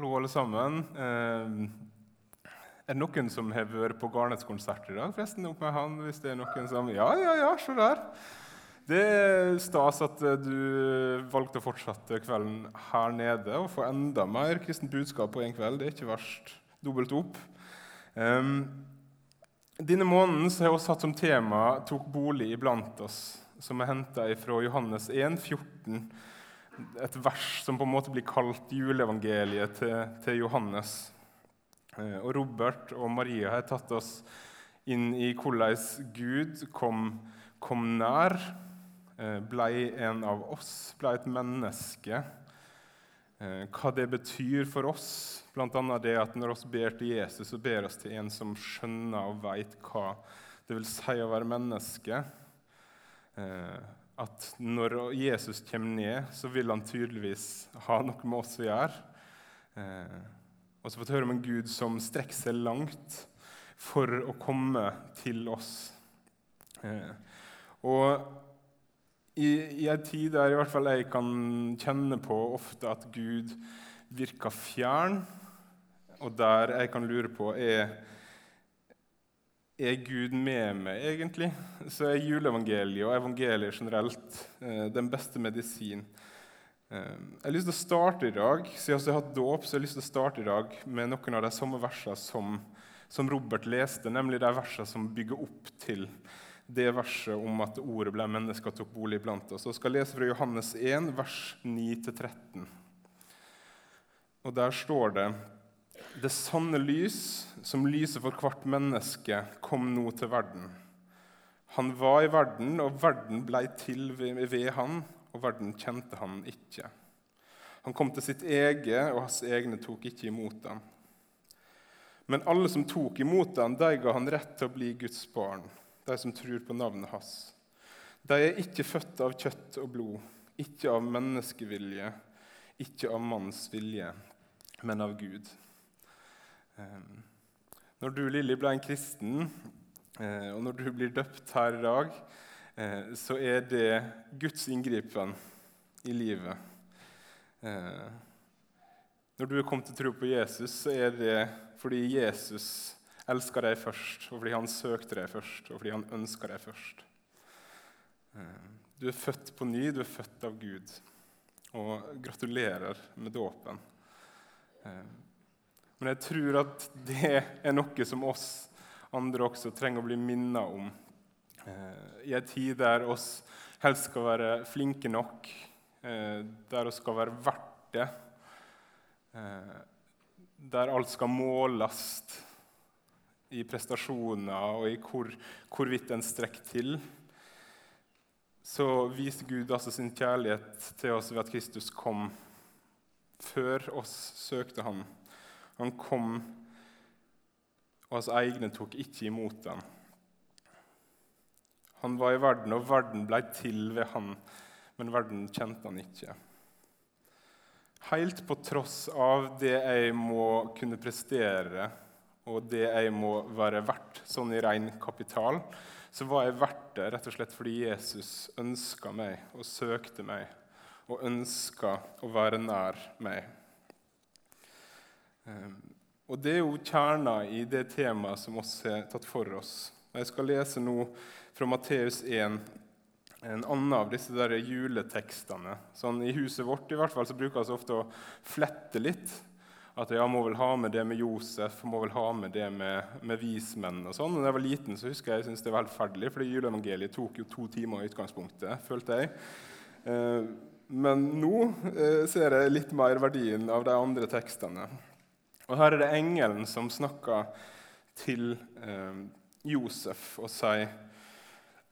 Hallo, alle sammen. Eh, er det noen som har vært på Garnets-konsert i dag? Forresten, opp med han, hvis det er noen som Ja, ja, ja, se der. Det er stas at eh, du valgte å fortsette kvelden her nede og få enda mer kristent budskap på én kveld. Det er ikke verst. Dobbelt opp. Um, denne måneden har vi hatt som tema 'tok bolig iblant oss', som er henta fra Johannes 1, 14 et vers som på en måte blir kalt juleevangeliet til, til Johannes. Eh, og Robert og Maria har tatt oss inn i hvordan Gud kom, kom nær, blei en av oss, blei et menneske. Eh, hva det betyr for oss, bl.a. det at når vi ber til Jesus, så ber oss til en som skjønner og veit hva det vil si å være menneske at når Jesus kommer ned, så vil han tydeligvis ha noe med oss å gjøre. Eh, og så fått høre om en Gud som strekker seg langt for å komme til oss. Eh, og i, i en tid der i hvert fall jeg kan kjenne på ofte at Gud virker fjern, og der jeg kan lure på er er Gud med meg, egentlig? Så er juleevangeliet og evangeliet generelt eh, den beste medisin. Eh, jeg har lyst til å starte i dag siden jeg har hatt dåp, så jeg har lyst til å starte i dag med noen av de samme versene som, som Robert leste, nemlig de versene som bygger opp til det verset om at ordet ble menneske og tok bolig blant oss. Jeg skal lese fra Johannes 1, vers 9-13. Og Der står det det sanne lys, som lyser for hvert menneske, kom nå til verden. Han var i verden, og verden blei til ved, ved han, og verden kjente han ikke. Han kom til sitt eget, og hans egne tok ikke imot ham. Men alle som tok imot ham, de ga han rett til å bli Guds barn, de som tror på navnet hans. De er ikke født av kjøtt og blod, ikke av menneskevilje, ikke av manns vilje, men av Gud. Ehm, når du, Lilly, ble en kristen, eh, og når du blir døpt her i dag, eh, så er det Guds inngripen i livet. Eh, når du er kommet til tro på Jesus, så er det fordi Jesus elska deg først, og fordi han søkte deg først, og fordi han ønska deg først. Du er født på ny, du er født av Gud. Og gratulerer med dåpen. Men jeg tror at det er noe som oss andre også trenger å bli minnet om. Eh, I en tid der oss helst skal være flinke nok, eh, der oss skal være verdt det, eh, der alt skal måles i prestasjoner og i hvor, hvorvidt en strekker til, så viser Gud altså sin kjærlighet til oss ved at Kristus kom før oss søkte Han. Han kom, og hans egne tok ikke imot den. Han var i verden, og verden ble til ved han, men verden kjente han ikke. Helt på tross av det jeg må kunne prestere, og det jeg må være verdt sånn i ren kapital, så var jeg verdt det rett og slett fordi Jesus ønska meg og søkte meg og ønska å være nær meg. Ehm, og Det er jo kjerna i det temaet som vi har tatt for oss. Jeg skal lese nå fra Matteus 1, en annen av disse der juletekstene. Sånn, I huset vårt i hvert fall, så bruker vi ofte å flette litt. At jeg må vel ha med det med Josef må vel ha med det med, med vismenn. og sånn. Da jeg var liten, så husker jeg jeg syntes det var helt ferdig, fordi juleevangeliet tok jo to timer i utgangspunktet. følte jeg. Eh, men nå eh, ser jeg litt mer verdien av de andre tekstene. Og Her er det engelen som snakker til eh, Josef og sier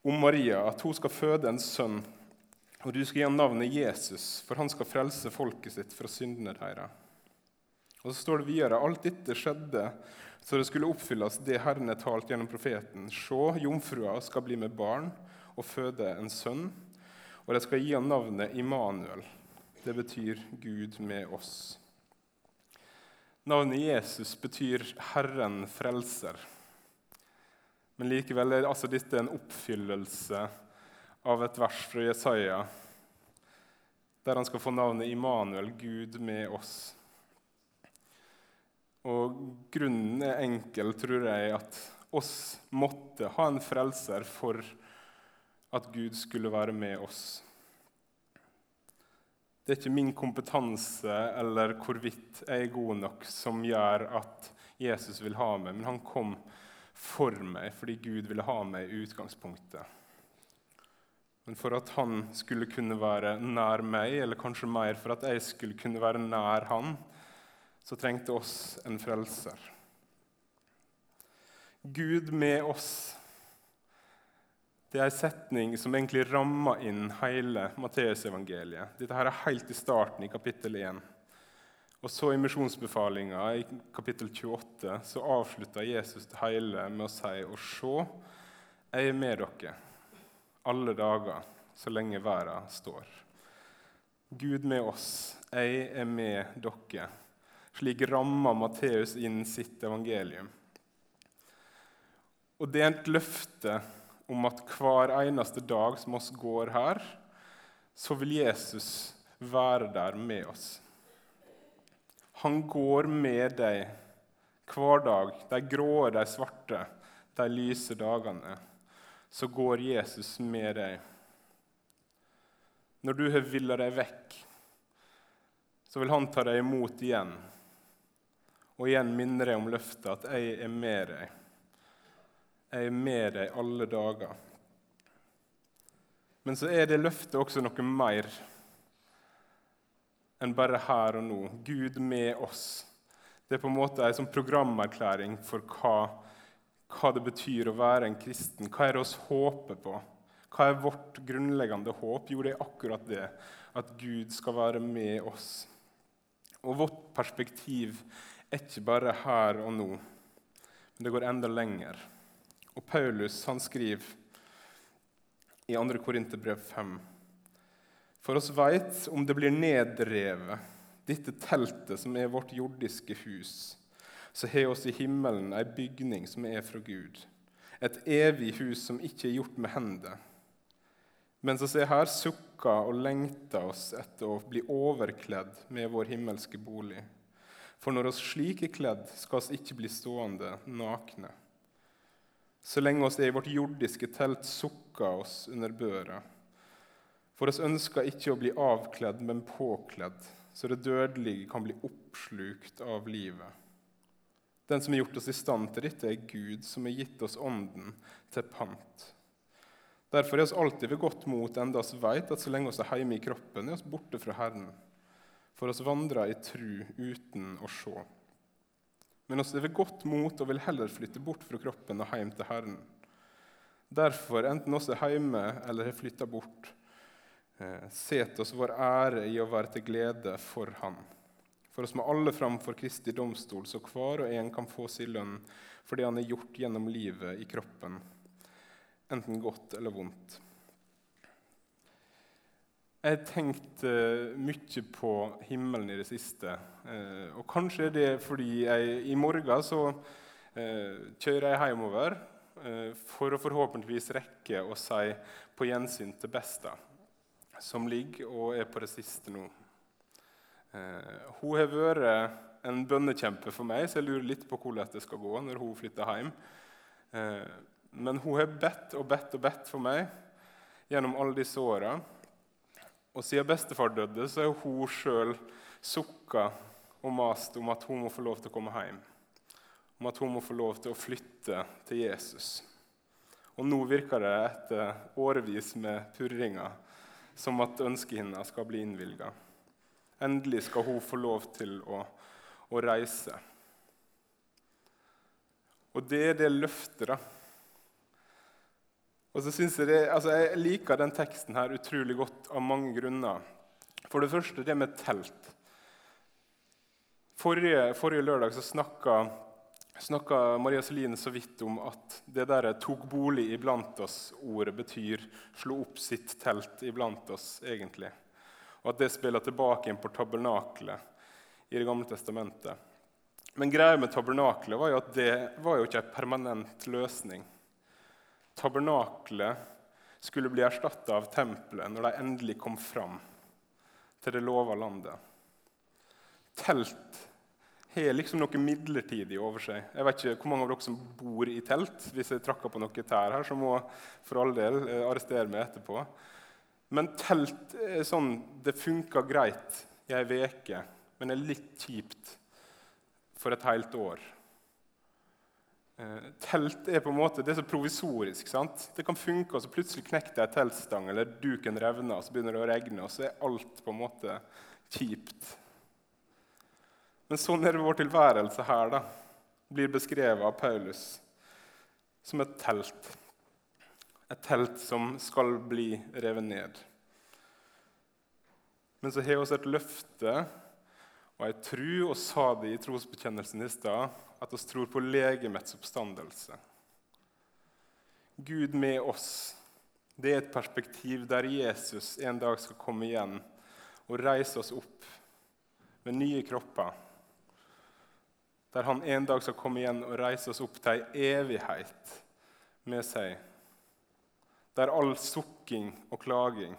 om Maria at hun skal føde en sønn, og du skal gi ham navnet Jesus, for han skal frelse folket sitt fra syndene deres. Og så står det videre alt dette skjedde så det skulle oppfylles det Herren er talt gjennom profeten. Se, jomfrua skal bli med barn og føde en sønn, og de skal gi ham navnet Immanuel. Det betyr Gud med oss. Navnet Jesus betyr 'Herren frelser'. Men likevel er altså dette en oppfyllelse av et vers fra Jesaja, der han skal få navnet Immanuel, Gud med oss. Og grunnen er enkel, tror jeg, at oss måtte ha en frelser for at Gud skulle være med oss. Det er ikke min kompetanse eller hvorvidt jeg er god nok som gjør at Jesus vil ha meg, men han kom for meg fordi Gud ville ha meg i utgangspunktet. Men for at han skulle kunne være nær meg, eller kanskje mer for at jeg skulle kunne være nær han, så trengte oss en frelser. Gud med oss. Det er en setning som egentlig rammer inn hele Matteusevangeliet. Dette her er helt i starten i kapittel 1. Og så I misjonsbefalinga i kapittel 28 så avslutter Jesus det hele med å si og se, jeg er med dere alle dager så lenge verden står. Gud med oss, jeg er med dere slik rammer Matteus inn sitt evangelium. Og det er et løfte om at hver eneste dag som oss går her, så vil Jesus være der med oss. Han går med deg hver dag, de grå, de svarte, de lyse dagene. Så går Jesus med deg. Når du har villa deg vekk, så vil han ta deg imot igjen og igjen minner jeg om løftet at jeg er med deg. Jeg er med deg alle dager. Men så er det løftet også noe mer enn bare her og nå. Gud med oss. Det er på en måte en sånn programerklæring for hva, hva det betyr å være en kristen. Hva er det oss håper på? Hva er vårt grunnleggende håp? Jo, det er akkurat det. At Gud skal være med oss. Og vårt perspektiv er ikke bare her og nå, men det går enda lenger. Og Paulus han skriver i 2. Korinterbrev 5.: For oss veit om det blir nedrevet, dette teltet som er vårt jordiske hus, så har oss i himmelen ei bygning som er fra Gud, et evig hus som ikke er gjort med hender. Mens vi er her, sukker og lengter oss etter å bli overkledd med vår himmelske bolig. For når oss slik er kledd, skal oss ikke bli stående nakne. Så lenge oss er i vårt jordiske telt, sukker oss under børa. For oss ønsker ikke å bli avkledd, men påkledd, så det dødelige kan bli oppslukt av livet. Den som har gjort oss i stand til dette, er Gud, som har gitt oss Ånden til pant. Derfor er oss alltid ved godt mot, enda oss veit at så lenge oss er hjemme i kroppen, er oss borte fra Herren for oss vandrer i tru uten å se. Men er ved godt mot og vil heller flytte bort fra kroppen og hjem til Herren. Derfor, enten oss er hjemme eller har flytta bort, eh, set oss vår ære i å være til glede for Han. For oss må alle fram for Kristi domstol, så hver og en kan få sin lønn for det han har gjort gjennom livet i kroppen, enten godt eller vondt. Jeg har tenkt uh, mye på himmelen i det siste. Uh, og kanskje er det fordi jeg i morgen så uh, kjører jeg hjemover for å forhåpentligvis rekke å si på gjensyn til Besta, som ligger og er på det siste nå. hun har vært en bønnekjempe for meg, så jeg lurer litt på hvordan det skal gå når hun flytter hjem. men hun har bedt og bedt og bedt for meg gjennom alle disse åra. Og siden bestefar døde, så har hun sjøl sukka og mast om at hun må få lov til å komme hjem. Om at hun må få lov til å flytte til Jesus. Og nå virker det etter årevis med purringer som at ønsket hennes skal bli innvilga. Endelig skal hun få lov til å, å reise. Og det er det løftet, da og så synes Jeg det, altså jeg liker den teksten her utrolig godt av mange grunner. For det første det med telt. Forrige, forrige lørdag så snakka, snakka Maria Celine så vidt om at det der 'tok bolig iblant oss'-ordet betyr 'slo opp sitt telt iblant oss', egentlig. Og at det spiller tilbake inn på tabernaklet i Det gamle testamentet. Men greia med tabernaklet var jo at det var jo ikke en permanent løsning tabernaklet skulle bli erstatta av tempelet når de endelig kom fram til det lova landet. Telt har liksom noe midlertidig over seg. Jeg vet ikke hvor mange av dere som bor i telt. Hvis jeg trakker på noe tær her, så må for all del eh, arrestere meg etterpå. Men telt er sånn, det funker greit i ei uke, men er litt kjipt for et helt år. Eh, telt er på en måte, det er så provisorisk. sant? Det kan funke, og så plutselig knekker det ei teltstang, eller duken revner, og så begynner det å regne, og så er alt på en måte kjipt. Men sånn er det vår tilværelse her. da, blir beskrevet av Paulus som et telt. Et telt som skal bli revet ned. Men så har vi også et løfte og jeg tror, og sa det i trosbekjennelsen i stad, at vi tror på legemets oppstandelse. Gud med oss, det er et perspektiv der Jesus en dag skal komme igjen og reise oss opp med nye kropper der han en dag skal komme igjen og reise oss opp til ei evighet med seg. Der all sukking og klaging,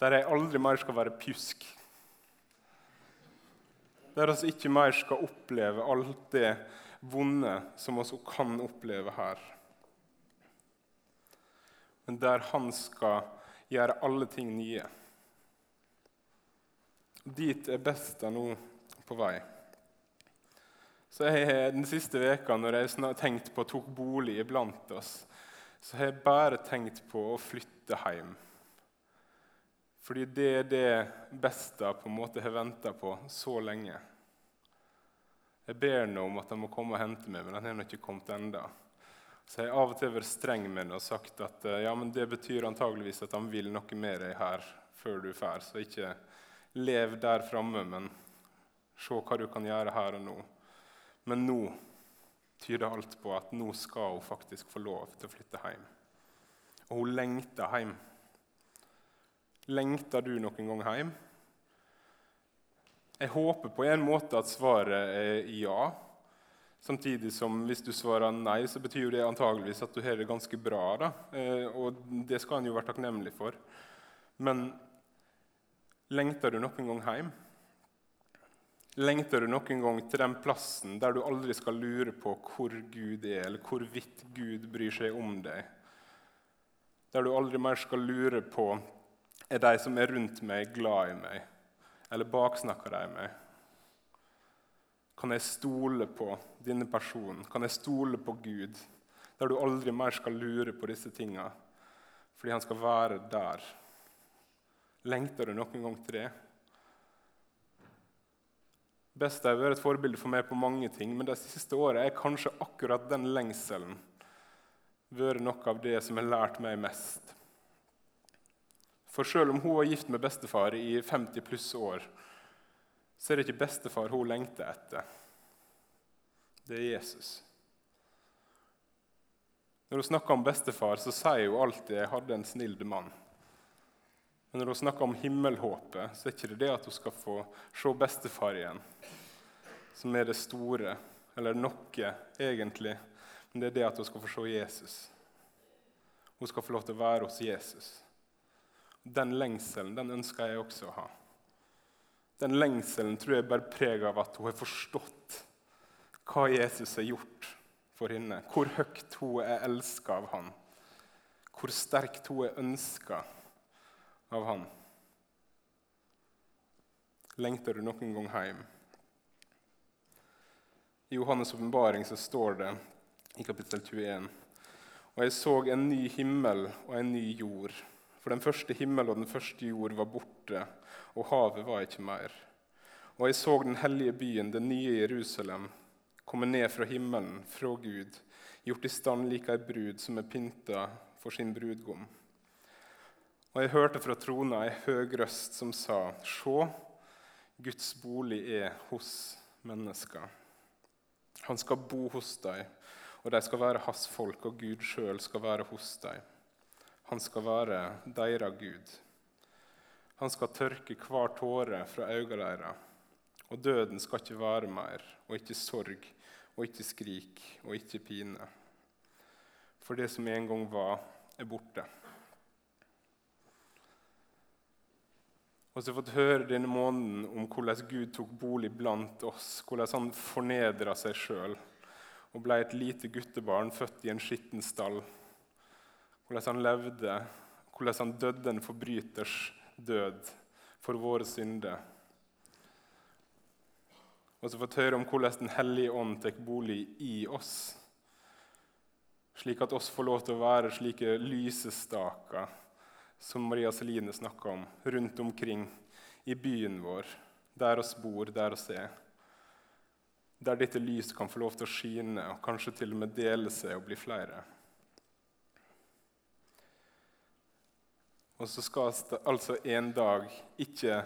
der jeg aldri mer skal være pjusk. Der vi ikke mer skal oppleve alt det vonde som vi kan oppleve her. Men der han skal gjøre alle ting nye. Dit er Besta nå på vei. Så jeg Den siste veka når jeg har tenkt på tok bolig iblant oss, så har jeg bare tenkt på å flytte hjem. Fordi det er det beste på en måte har venta på så lenge. Jeg ber nå om at han må komme og hente meg, men han har ikke kommet enda. Så jeg har av og til vært streng med ham og sagt at ja, men det betyr antageligvis at han vil noe med deg her før du drar. Så ikke lev der framme, men se hva du kan gjøre her og nå. Men nå tyder alt på at nå skal hun faktisk få lov til å flytte hjem. Og hun lengter hjem. Lengter du noen gang hjem? Jeg håper på en måte at svaret er ja. Samtidig som hvis du svarer nei, så betyr det antageligvis at du har det ganske bra. Da. Eh, og det skal en jo være takknemlig for. Men lengter du noen gang hjem? Lengter du noen gang til den plassen der du aldri skal lure på hvor Gud er, eller hvorvidt Gud bryr seg om deg? Der du aldri mer skal lure på er de som er rundt meg, glad i meg, eller baksnakker de meg? Kan jeg stole på denne personen? Kan jeg stole på Gud? Der du aldri mer skal lure på disse tinga, fordi han skal være der. Lengter du noen gang til det? Best har vært et forbilde for meg på mange ting, men det siste året er kanskje akkurat den lengselen vært noe av det som har lært meg mest. For selv om hun var gift med bestefar i 50 pluss år, så er det ikke bestefar hun lengter etter. Det er Jesus. Når hun snakker om bestefar, så sier hun alltid 'jeg hadde en snill mann'. Men når hun snakker om himmelhåpet, så er det ikke det at hun skal få se bestefar igjen, som er det store, eller noe, egentlig. Men det er det at hun skal få se Jesus. Hun skal få lov til å være hos Jesus. Den lengselen den ønsker jeg også å ha. Den lengselen tror jeg bærer preg av at hun har forstått hva Jesus har gjort for henne. Hvor høyt hun er elska av han. Hvor sterkt hun er ønska av Han. Lengter du noen gang hjem? I Johannes' åpenbaring står det i kapittel 21.: Og jeg så en ny himmel og en ny jord. For den første himmel og den første jord var borte, og havet var ikke mer. Og jeg så den hellige byen, den nye Jerusalem, komme ned fra himmelen, fra Gud, gjort i stand lik ei brud som er pynta for sin brudgom. Og jeg hørte fra trona ei høg røst som sa, Sjå, Guds bolig er hos mennesker. Han skal bo hos dem, og de skal være hans folk, og Gud sjøl skal være hos dem. Han skal være deres Gud. Han skal tørke hver tåre fra øynene deres. Og døden skal ikke være mer, og ikke sorg, og ikke skrik, og ikke pine. For det som en gang var, er borte. Og så har vi fått høre denne måneden om hvordan Gud tok bolig blant oss. Hvordan han fornedra seg sjøl og ble et lite guttebarn født i en skitten stall. Hvordan han levde, hvordan han døde en forbryters død for våre synder. Og så fått høre om hvordan Den hellige ånd tar bolig i oss, slik at oss får lov til å være slike lysestaker som Maria Celine snakka om, rundt omkring i byen vår, der oss bor, der oss er. Der dette lyset kan få lov til å skine og kanskje til og med dele seg og bli flere. Og så skal vi altså en dag ikke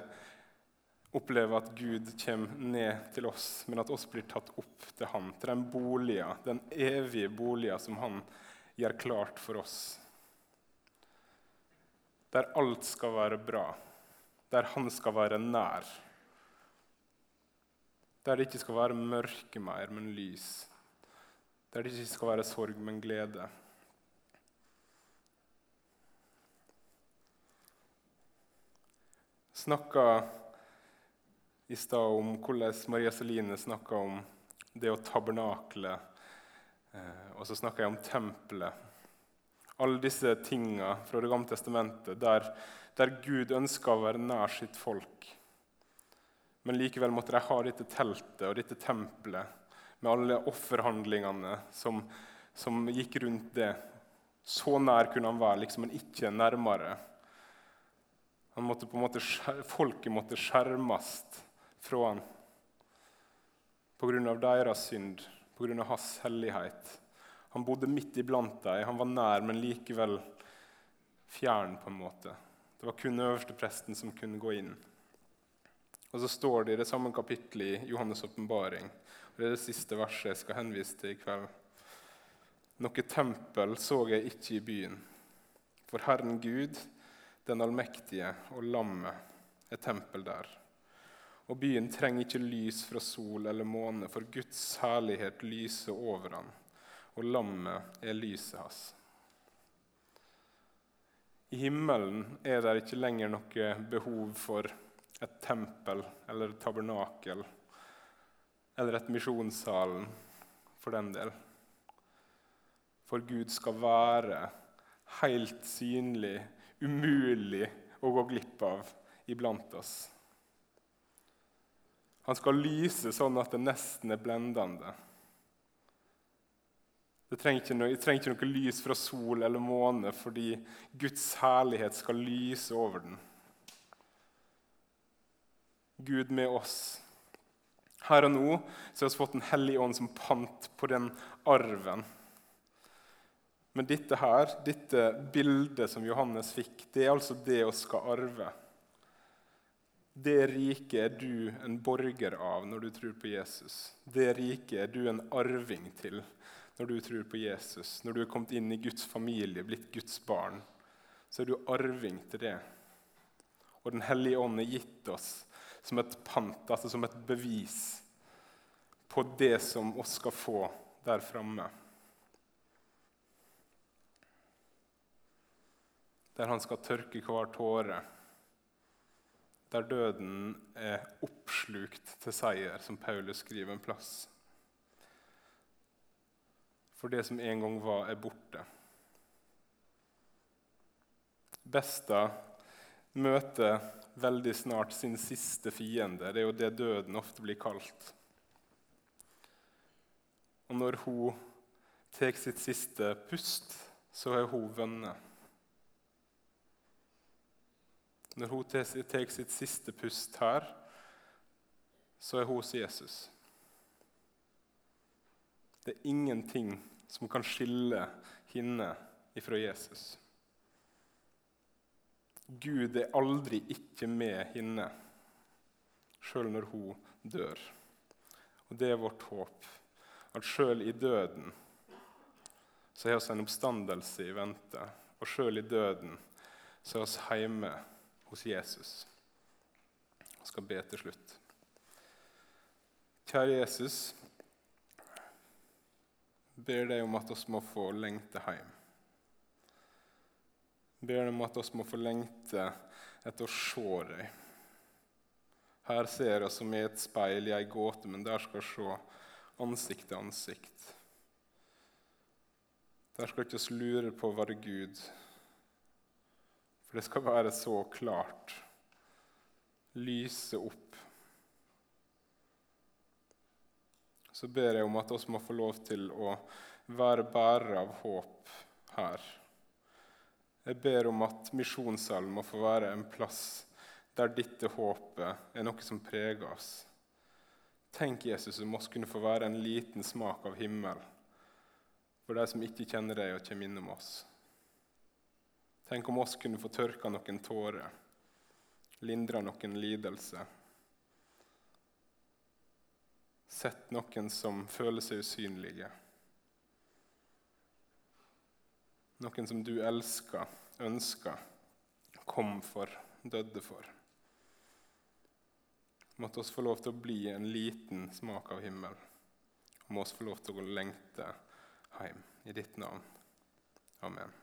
oppleve at Gud kommer ned til oss, men at oss blir tatt opp til Han, til den boligen, den evige boligen som Han gjør klart for oss. Der alt skal være bra, der Han skal være nær. Der det ikke skal være mørke mer, men lys. Der det ikke skal være sorg, men glede. Snakka i stad om hvordan Maria Celine snakka om det å tabernakle. Eh, og så snakka jeg om tempelet. Alle disse tinga fra Det gamle testamentet der, der Gud ønska å være nær sitt folk. Men likevel måtte de ha dette teltet og dette tempelet med alle offerhandlingene som, som, gikk rundt det. Så nær kunne han være, liksom, men ikke nærmere. Måtte måte, folket måtte skjermes fra han pga. deres synd, pga. hans hellighet. Han bodde midt iblant dem. Han var nær, men likevel fjern. på en måte. Det var kun øverste presten som kunne gå inn. Og Så står det i det samme kapittelet i Johannes' åpenbaring, det er det siste verset jeg skal henvise til i kveld. Noe tempel så jeg ikke i byen, for Herren Gud, den allmektige, og lammet er tempel der. Og byen trenger ikke lys fra sol eller måne, for Guds herlighet lyser over han, og lammet er lyset hans. I himmelen er det ikke lenger noe behov for et tempel eller et tabernakel eller et misjonssalen, for den del. For Gud skal være helt synlig, umulig å gå glipp av iblant oss. Han skal lyse sånn at det nesten er blendende. Det trenger, noe, trenger ikke noe lys fra sol eller måne fordi Guds herlighet skal lyse over den. Gud med oss. Her og nå så har vi fått Den hellige ånd som pant på den arven. Men dette her, dette bildet som Johannes fikk, det er altså det vi skal arve. Det riket er du en borger av når du tror på Jesus. Det riket er du en arving til når du tror på Jesus. Når du er kommet inn i Guds familie, blitt Guds barn, så er du arving til det. Og Den hellige ånd er gitt oss som et pant, altså som et bevis på det som oss skal få der framme. Der han skal tørke hver tåre der døden er oppslukt til seier, som Paulus skriver en plass. For det som en gang var, er borte. Besta møter veldig snart sin siste fiende. Det er jo det døden ofte blir kalt. Og når hun tar sitt siste pust, så er hun vunnet. Når hun tar sitt siste pust her, så er hun hos Jesus. Det er ingenting som kan skille henne ifra Jesus. Gud er aldri ikke med henne, sjøl når hun dør. Og Det er vårt håp, at sjøl i døden så har vi en oppstandelse i vente. Og sjøl i døden så er vi hjemme hos Jesus. Jeg skal be til slutt. Kjære Jesus. ber deg om at oss må få lengte hjem. ber deg om at oss må få lengte etter å se deg. Her ser jeg som i et speil i ei gåte, men der skal vi se ansikt til ansikt. Der skal ikke oss lure på hva være Gud, for det skal være så klart. Lyse opp. Så ber jeg om at oss må få lov til å være bærere av håp her. Jeg ber om at misjonssalen må få være en plass der dette håpet er noe som preger oss. Tenk, Jesus, om oss kunne få være en liten smak av himmel for de som ikke kjenner deg og kommer innom oss. Tenk om oss kunne få tørka noen tårer, lindra noen lidelse. Sett noen som føler seg usynlige. Noen som du elsker, ønsker, kom for, døde for. Måtte oss få lov til å bli en liten smak av himmel. Og må oss få lov til å lengte hjem i ditt navn. Amen.